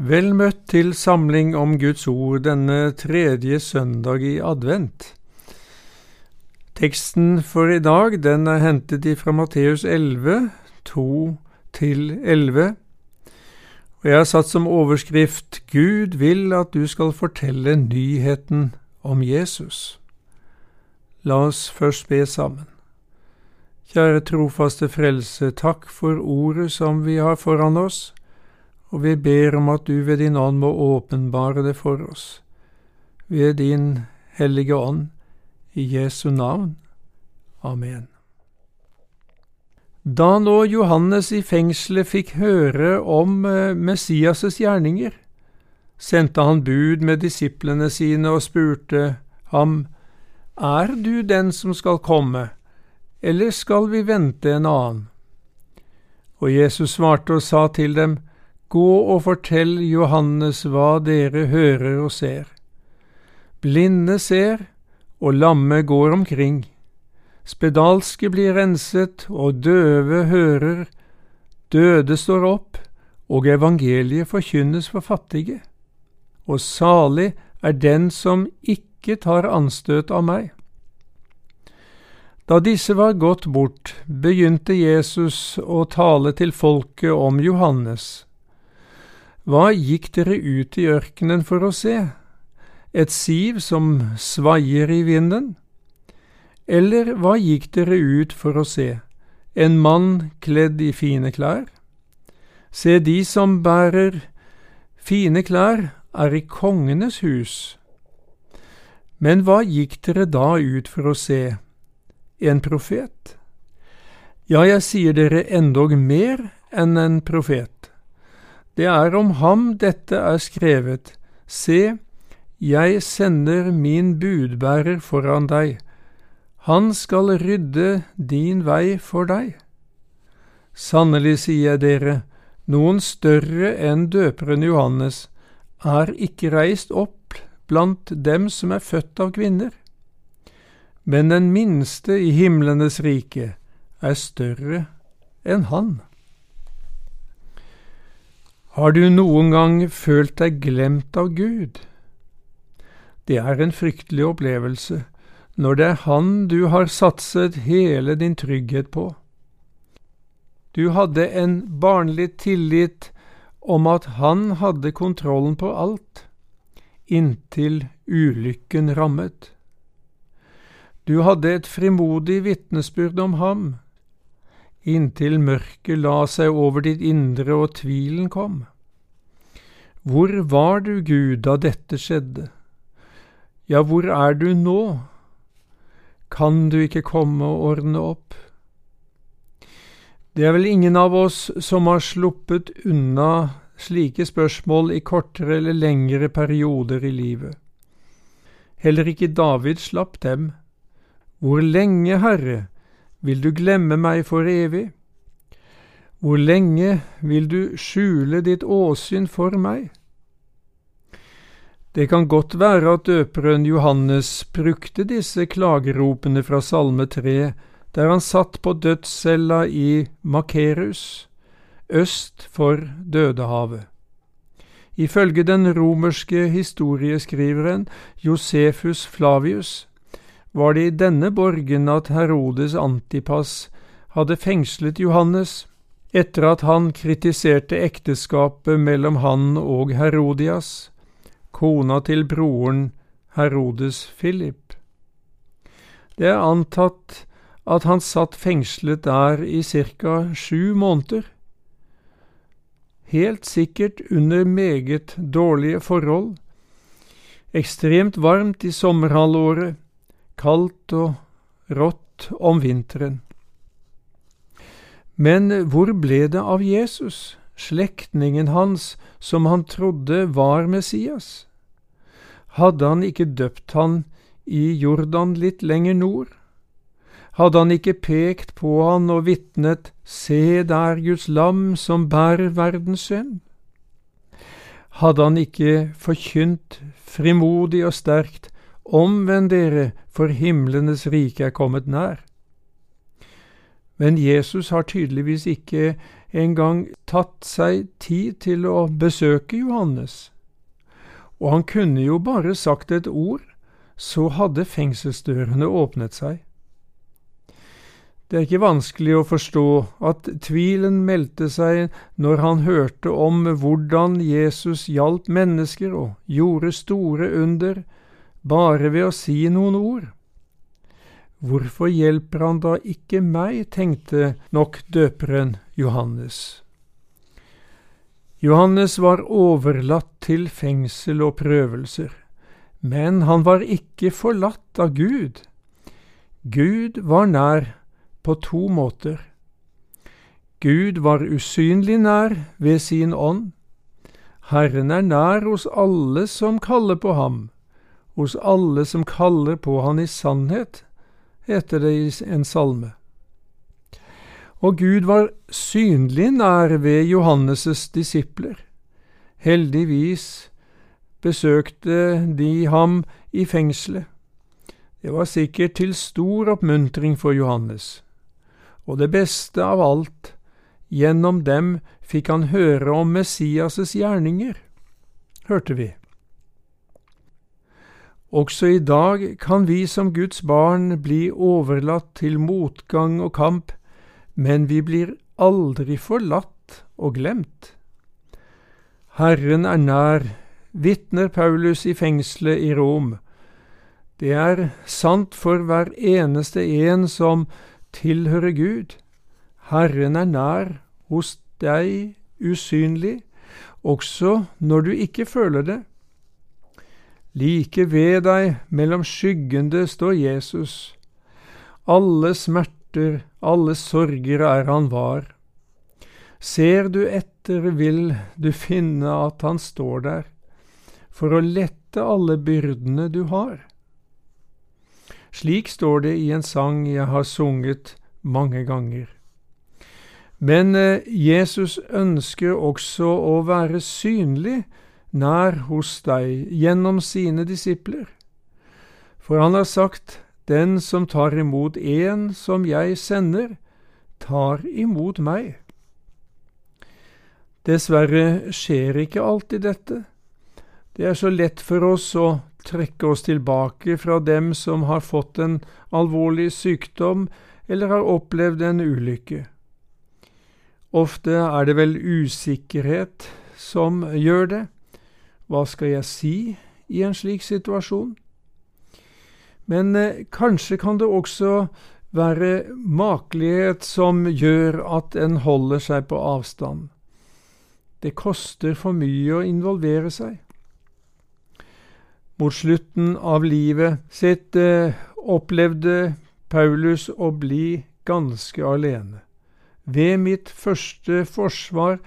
Vel møtt til samling om Guds ord denne tredje søndag i advent. Teksten for i dag den er hentet fra Matteus 11, 2-11, og jeg har satt som overskrift Gud vil at du skal fortelle nyheten om Jesus. La oss først be sammen. Kjære trofaste Frelse, takk for ordet som vi har foran oss og vi ber om at du ved din ånd må åpenbare det for oss. Ved din hellige ånd, i Jesu navn. Amen. Da nå Johannes i fengselet fikk høre om eh, Messias' gjerninger, sendte han bud med disiplene sine og spurte ham, Er du den som skal komme, eller skal vi vente en annen? Og Jesus svarte og sa til dem, Gå og fortell Johannes hva dere hører og ser. Blinde ser, og lamme går omkring. Spedalske blir renset, og døve hører. Døde står opp, og evangeliet forkynnes for fattige. Og salig er den som ikke tar anstøt av meg. Da disse var gått bort, begynte Jesus å tale til folket om Johannes. Hva gikk dere ut i ørkenen for å se? Et siv som svaier i vinden? Eller hva gikk dere ut for å se? En mann kledd i fine klær? Se, de som bærer fine klær, er i kongenes hus. Men hva gikk dere da ut for å se? En profet? Ja, jeg sier dere endog mer enn en profet. Det er om ham dette er skrevet, Se, jeg sender min budbærer foran deg, han skal rydde din vei for deg. Sannelig sier jeg dere, noen større enn døperen Johannes er ikke reist opp blant dem som er født av kvinner. Men den minste i himlenes rike er større enn han. Har du noen gang følt deg glemt av Gud? Det er en fryktelig opplevelse når det er Han du har satset hele din trygghet på. Du hadde en barnlig tillit om at Han hadde kontrollen på alt, inntil ulykken rammet. Du hadde et frimodig vitnesbyrd om ham, inntil mørket la seg over ditt indre og tvilen kom. Hvor var du, Gud, da dette skjedde? Ja, hvor er du nå? Kan du ikke komme og ordne opp? Det er vel ingen av oss som har sluppet unna slike spørsmål i kortere eller lengre perioder i livet. Heller ikke David slapp dem. Hvor lenge, Herre, vil du glemme meg for evig? Hvor lenge vil du skjule ditt åsyn for meg? Det kan godt være at døperen Johannes brukte disse klageropene fra Salme 3 der han satt på dødscella i Makerus, øst for Dødehavet. Ifølge den romerske historieskriveren Josefus Flavius var det i denne borgen at Herodes Antipas hadde fengslet Johannes, etter at han kritiserte ekteskapet mellom han og Herodias, kona til broren Herodes Philip. Det er antatt at han satt fengslet der i ca. sju måneder, helt sikkert under meget dårlige forhold, ekstremt varmt i sommerhalvåret, kaldt og rått om vinteren. Men hvor ble det av Jesus, slektningen hans som han trodde var Messias? Hadde han ikke døpt han i Jordan litt lenger nord? Hadde han ikke pekt på han og vitnet Se der Guds lam som bærer verdens synd? Hadde han ikke forkynt frimodig og sterkt Omvend dere, for himlenes rike er kommet nær. Men Jesus har tydeligvis ikke engang tatt seg tid til å besøke Johannes, og han kunne jo bare sagt et ord, så hadde fengselsdørene åpnet seg. Det er ikke vanskelig å forstå at tvilen meldte seg når han hørte om hvordan Jesus hjalp mennesker og gjorde store under bare ved å si noen ord. Hvorfor hjelper han da ikke meg, tenkte nok døperen Johannes. Johannes var overlatt til fengsel og prøvelser, men han var ikke forlatt av Gud. Gud var nær på to måter. Gud var usynlig nær ved sin ånd. Herren er nær hos alle som kaller på ham hos alle som kaller på Han i sannhet, heter det i en salme. Og Gud var synlig nær ved Johannes' disipler. Heldigvis besøkte de ham i fengselet. Det var sikkert til stor oppmuntring for Johannes. Og det beste av alt, gjennom dem fikk han høre om Messias' gjerninger, hørte vi. Også i dag kan vi som Guds barn bli overlatt til motgang og kamp, men vi blir aldri forlatt og glemt. Herren er nær, vitner Paulus i fengselet i Rom. Det er sant for hver eneste en som tilhører Gud. Herren er nær hos deg usynlig, også når du ikke føler det. Like ved deg, mellom skyggende, står Jesus. Alle smerter, alle sorger er han var. Ser du etter, vil du finne at han står der, for å lette alle byrdene du har. Slik står det i en sang jeg har sunget mange ganger. Men eh, Jesus ønsker også å være synlig nær hos deg gjennom sine disipler. For han har sagt, Den som tar imot en som jeg sender, tar imot meg. Dessverre skjer ikke alltid dette. Det er så lett for oss å trekke oss tilbake fra dem som har fått en alvorlig sykdom eller har opplevd en ulykke. Ofte er det vel usikkerhet som gjør det, hva skal jeg si i en slik situasjon? Men eh, kanskje kan det også være makelighet som gjør at en holder seg på avstand. Det koster for mye å involvere seg. Mot slutten av livet sitt eh, opplevde Paulus å bli ganske alene. Ved mitt første forsvar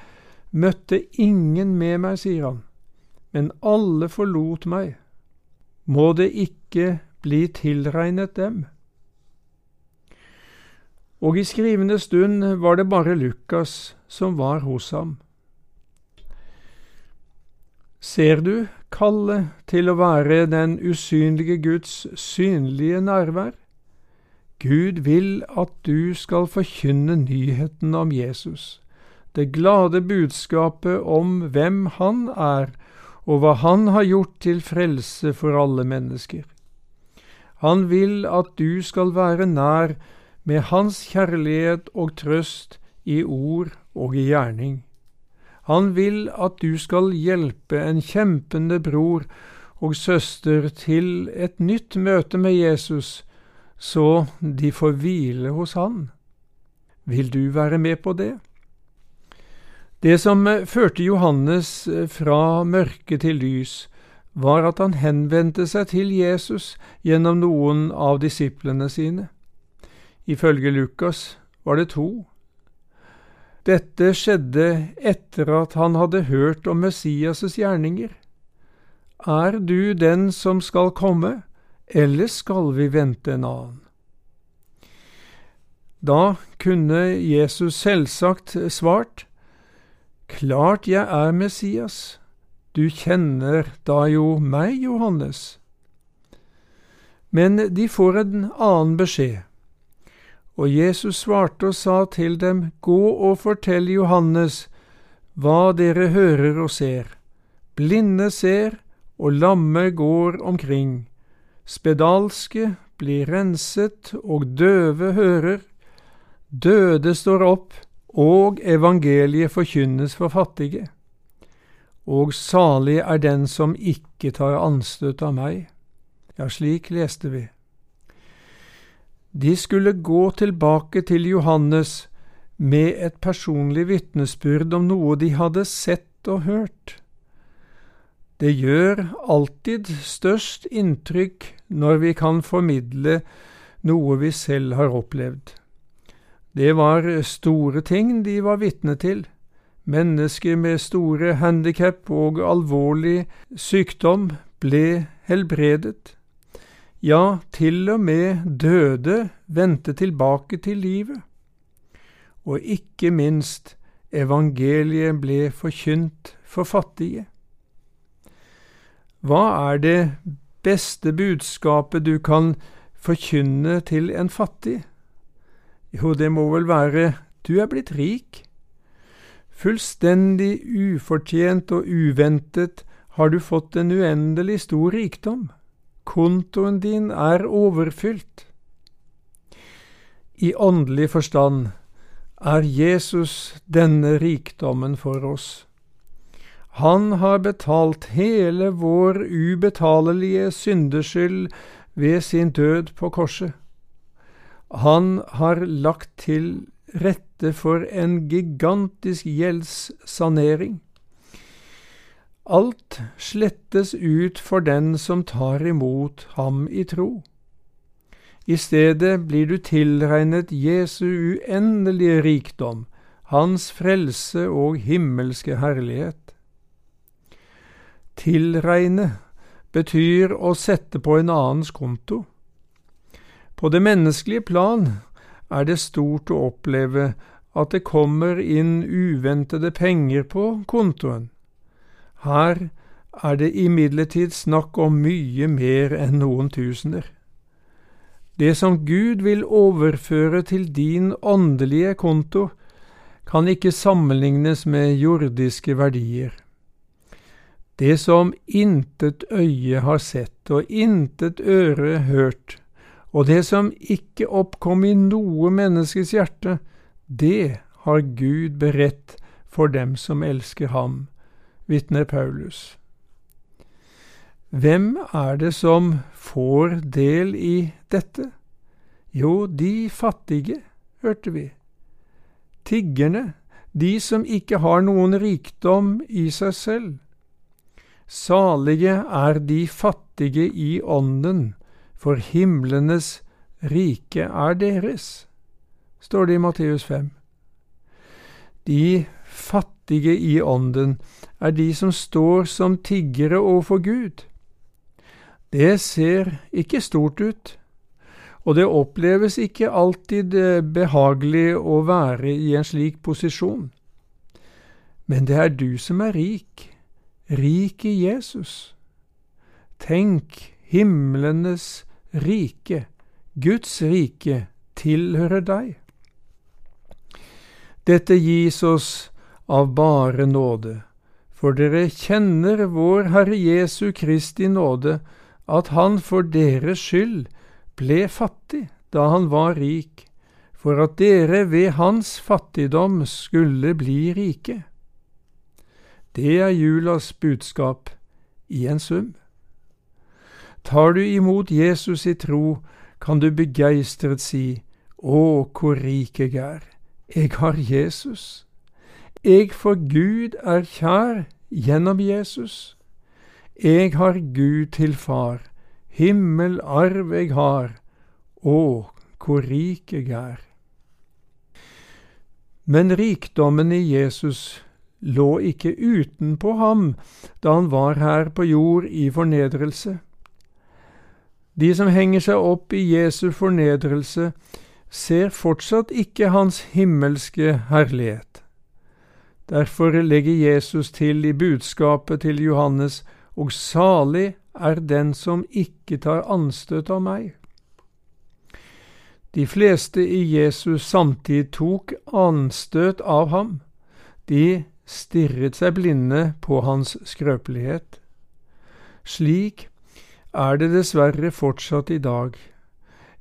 møtte ingen med meg, sier han men alle forlot meg. Må det ikke bli tilregnet dem? Og i skrivende stund var det bare Lukas som var hos ham. Ser du kallet til å være den usynlige Guds synlige nærvær? Gud vil at du skal forkynne nyheten om Jesus, det glade budskapet om hvem Han er, og hva Han har gjort til frelse for alle mennesker. Han vil at du skal være nær med Hans kjærlighet og trøst i ord og i gjerning. Han vil at du skal hjelpe en kjempende bror og søster til et nytt møte med Jesus, så de får hvile hos Han. Vil du være med på det? Det som eh, førte Johannes eh, fra mørke til lys, var at han henvendte seg til Jesus gjennom noen av disiplene sine. Ifølge Lukas var det to. Dette skjedde etter at han hadde hørt om Messias' gjerninger. Er du den som skal komme, eller skal vi vente en annen? Da kunne Jesus selvsagt svart, Klart jeg er Messias, du kjenner da jo meg, Johannes. Men de får en annen beskjed, Og Jesus svarte og sa til dem, Gå og fortell Johannes hva dere hører og ser. Blinde ser, og lamme går omkring. Spedalske blir renset, og døve hører. Døde står opp, og evangeliet forkynnes for fattige. Og salig er den som ikke tar anstøt av meg. Ja, slik leste vi. De skulle gå tilbake til Johannes med et personlig vitnesbyrd om noe de hadde sett og hørt. Det gjør alltid størst inntrykk når vi kan formidle noe vi selv har opplevd. Det var store ting de var vitne til. Mennesker med store handikap og alvorlig sykdom ble helbredet. Ja, til og med døde vendte tilbake til livet. Og ikke minst, evangeliet ble forkynt for fattige. Hva er det beste budskapet du kan forkynne til en fattig? Jo, det må vel være du er blitt rik. Fullstendig ufortjent og uventet har du fått en uendelig stor rikdom. Kontoen din er overfylt. I åndelig forstand er Jesus denne rikdommen for oss. Han har betalt hele vår ubetalelige syndeskyld ved sin død på korset. Han har lagt til rette for en gigantisk gjeldssanering. Alt slettes ut for den som tar imot ham i tro. I stedet blir du tilregnet Jesu uendelige rikdom, hans frelse og himmelske herlighet. Tilregne betyr å sette på en annens konto. På det menneskelige plan er det stort å oppleve at det kommer inn uventede penger på kontoen. Her er det imidlertid snakk om mye mer enn noen tusener. Det som Gud vil overføre til din åndelige konto, kan ikke sammenlignes med jordiske verdier. Det som intet øye har sett og intet øre hørt, og det som ikke oppkom i noe menneskes hjerte, det har Gud beredt for dem som elsker ham, vitner Paulus. Hvem er det som får del i dette? Jo, de fattige, hørte vi. Tiggerne, de som ikke har noen rikdom i seg selv. Salige er de fattige i ånden, for himlenes rike er deres, står det i Matteus 5. De fattige i ånden er de som står som tiggere overfor Gud. Det ser ikke stort ut, og det oppleves ikke alltid eh, behagelig å være i en slik posisjon. Men det er du som er rik, rik i Jesus. Tenk, himlenes rike, Guds rike, tilhører deg. Dette gis oss av bare nåde, for dere kjenner vår Herre Jesu Kristi nåde, at Han for deres skyld ble fattig da Han var rik, for at dere ved Hans fattigdom skulle bli rike. Det er julas budskap i en sum. Tar du imot Jesus i tro, kan du begeistret si, Å, hvor rik jeg er, jeg har Jesus. Jeg for Gud er kjær gjennom Jesus. Jeg har Gud til far, himmel arv jeg har, å, hvor rik jeg er. Men rikdommen i Jesus lå ikke utenpå ham da han var her på jord i fornedrelse. De som henger seg opp i Jesu fornedrelse, ser fortsatt ikke hans himmelske herlighet. Derfor legger Jesus til i budskapet til Johannes, og salig er den som ikke tar anstøt av meg. De fleste i Jesus samtid tok anstøt av ham. De stirret seg blinde på hans skrøpelighet. Slik er det dessverre fortsatt i dag.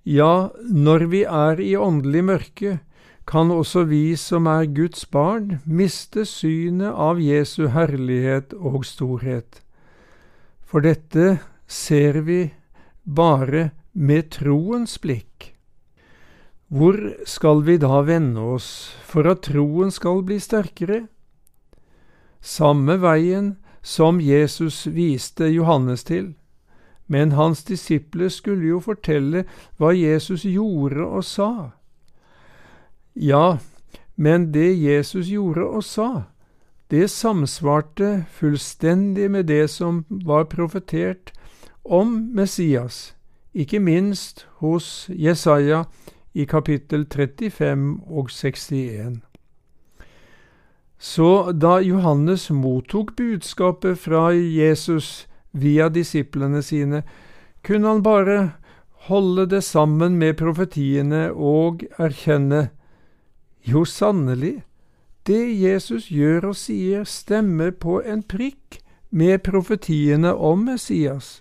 Ja, når vi er i åndelig mørke, kan også vi som er Guds barn, miste synet av Jesu herlighet og storhet. For dette ser vi bare med troens blikk. Hvor skal vi da vende oss for at troen skal bli sterkere? Samme veien som Jesus viste Johannes til. Men hans disipler skulle jo fortelle hva Jesus gjorde og sa. Ja, men det Jesus gjorde og sa, det samsvarte fullstendig med det som var profetert om Messias, ikke minst hos Jesaja i kapittel 35 og 61. Så da Johannes mottok budskapet fra Jesus via disiplene sine, kunne han bare holde det sammen med profetiene og erkjenne jo, sannelig, det Jesus gjør og sier, stemmer på en prikk med profetiene om Messias.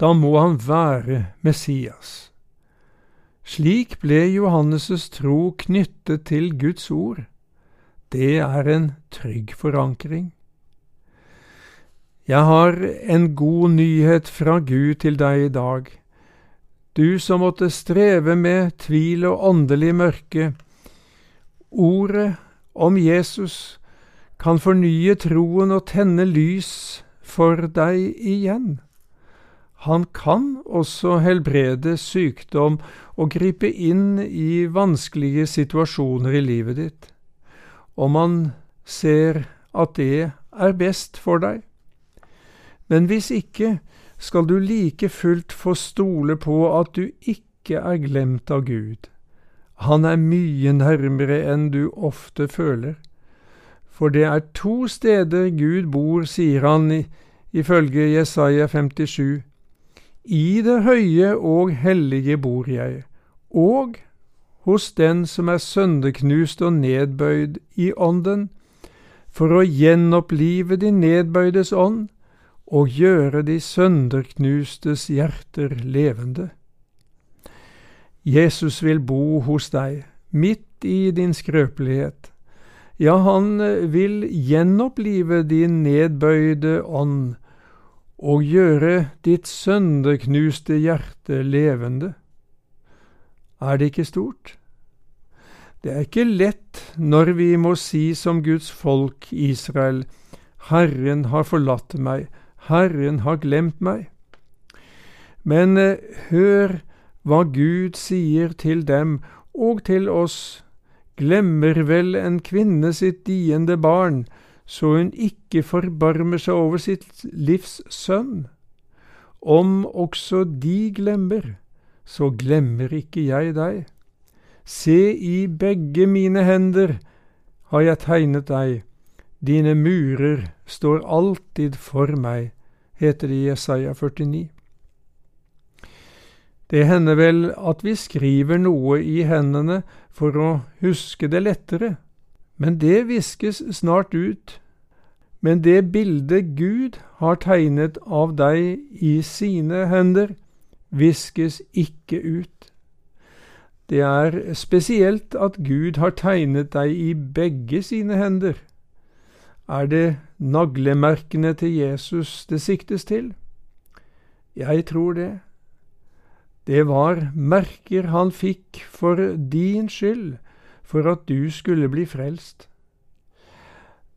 Da må han være Messias. Slik ble Johannes' tro knyttet til Guds ord. Det er en trygg forankring. Jeg har en god nyhet fra Gud til deg i dag. Du som måtte streve med tvil og åndelig mørke, Ordet om Jesus kan fornye troen og tenne lys for deg igjen. Han kan også helbrede sykdom og gripe inn i vanskelige situasjoner i livet ditt, om han ser at det er best for deg. Men hvis ikke, skal du like fullt få stole på at du ikke er glemt av Gud. Han er mye nærmere enn du ofte føler. For det er to steder Gud bor, sier han ifølge Jesaja 57. I det høye og hellige bor jeg, og hos den som er sønderknust og nedbøyd i ånden, for å gjenopplive din nedbøydes ånd og gjøre de sønderknustes hjerter levende. Jesus vil bo hos deg, midt i din skrøpelighet. Ja, han eh, vil gjenopplive din nedbøyde ånd og gjøre ditt sønderknuste hjerte levende. Er det ikke stort? Det er ikke lett når vi må si som Guds folk Israel, Herren har forlatt meg, Herren har glemt meg. Men eh, hør hva Gud sier til dem og til oss, glemmer vel en kvinne sitt diende barn, så hun ikke forbarmer seg over sitt livs sønn. Om også de glemmer, så glemmer ikke jeg deg. Se, i begge mine hender har jeg tegnet deg, dine murer står alltid for meg, heter det i Jesaja 49. Det hender vel at vi skriver noe i hendene for å huske det lettere, men det viskes snart ut. Men det bildet Gud har tegnet av deg i sine hender, viskes ikke ut. Det er spesielt at Gud har tegnet deg i begge sine hender. Er det naglemerkene til Jesus det siktes til? Jeg tror det. Det var merker han fikk for din skyld, for at du skulle bli frelst.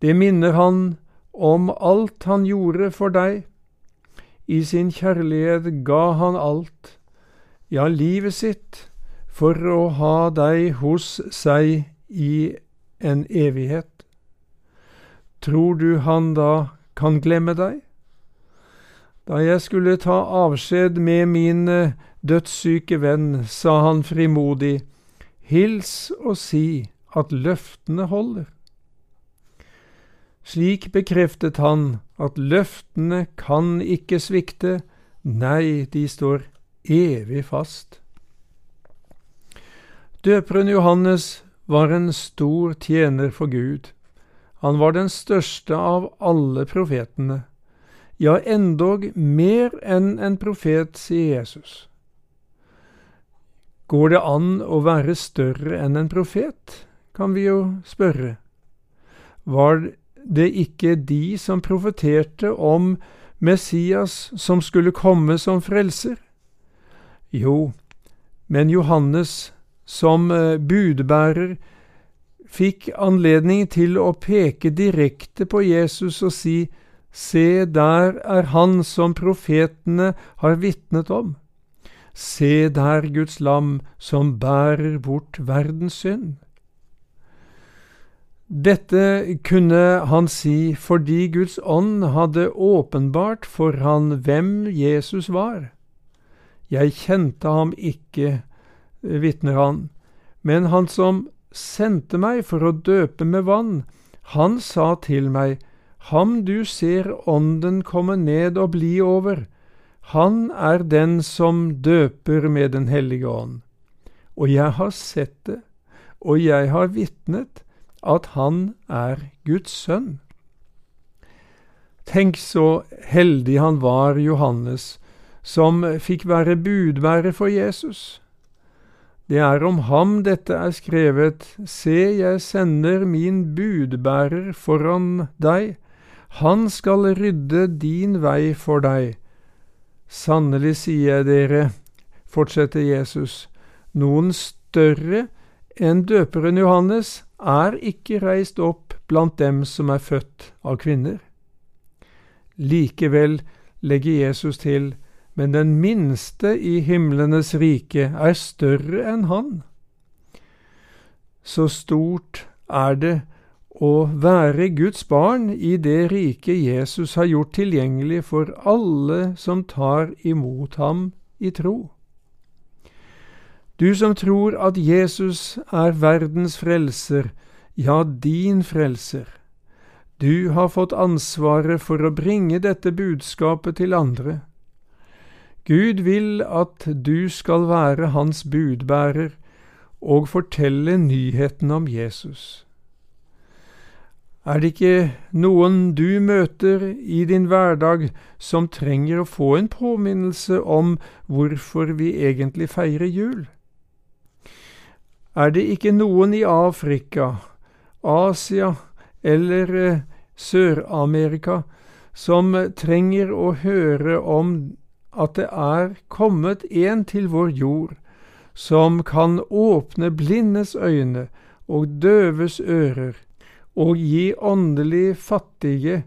Det minner han om alt han gjorde for deg. I sin kjærlighet ga han alt, ja, livet sitt, for å ha deg hos seg i en evighet. Tror du han da kan glemme deg? Da jeg skulle ta avskjed med min eh, dødssyke venn, sa han frimodig, hils og si at løftene holder. Slik bekreftet han at løftene kan ikke svikte, nei, de står evig fast. Døperen Johannes var en stor tjener for Gud. Han var den største av alle profetene, ja, endog mer enn en profet, sier Jesus. Går det an å være større enn en profet, kan vi jo spørre. Var det ikke de som profeterte om Messias som skulle komme som frelser? Jo, men Johannes som eh, budbærer fikk anledning til å peke direkte på Jesus og si Se, der er han som profetene har vitnet om. Se der Guds lam som bærer bort verdens synd. Dette kunne han si fordi Guds ånd hadde åpenbart for han hvem Jesus var. Jeg kjente ham ikke, vitner han, men han som sendte meg for å døpe med vann, han sa til meg, Ham du ser ånden komme ned og bli over, han er den som døper med Den hellige ånd. Og jeg har sett det, og jeg har vitnet, at han er Guds sønn. Tenk så heldig han var, Johannes, som fikk være budbærer for Jesus. Det er om ham dette er skrevet, Se, jeg sender min budbærer foran deg, han skal rydde din vei for deg. Sannelig sier jeg dere, fortsetter Jesus, noen større enn døperen Johannes er ikke reist opp blant dem som er født av kvinner. Likevel legger Jesus til, men den minste i himlenes rike er større enn han. Så stort er det å være Guds barn i det rike Jesus har gjort tilgjengelig for alle som tar imot ham i tro. Du som tror at Jesus er verdens frelser, ja, din frelser. Du har fått ansvaret for å bringe dette budskapet til andre. Gud vil at du skal være hans budbærer og fortelle nyheten om Jesus. Er det ikke noen du møter i din hverdag som trenger å få en påminnelse om hvorfor vi egentlig feirer jul? Er det ikke noen i Afrika, Asia eller eh, Sør-Amerika som trenger å høre om at det er kommet en til vår jord som kan åpne blindes øyne og døves ører og gi åndelig fattige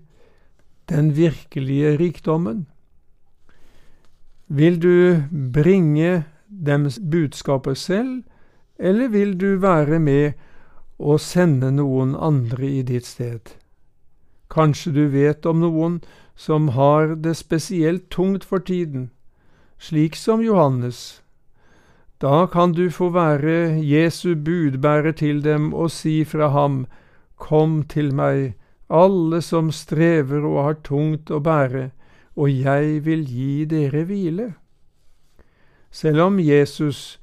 den virkelige rikdommen? Vil du bringe dem budskapet selv, eller vil du være med og sende noen andre i ditt sted? Kanskje du vet om noen som har det spesielt tungt for tiden, slik som Johannes. Da kan du få være Jesu budbærer til dem og si fra ham, Kom til meg, alle som strever og har tungt å bære, og jeg vil gi dere hvile. Selv om Jesus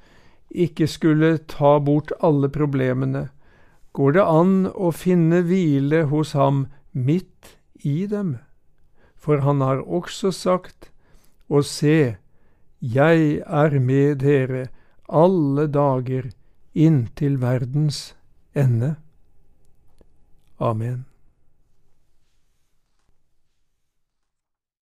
ikke skulle ta bort alle problemene, går det an å finne hvile hos ham midt i dem. For han har også sagt, Og se, jeg er med dere alle dager inntil verdens ende. Amen.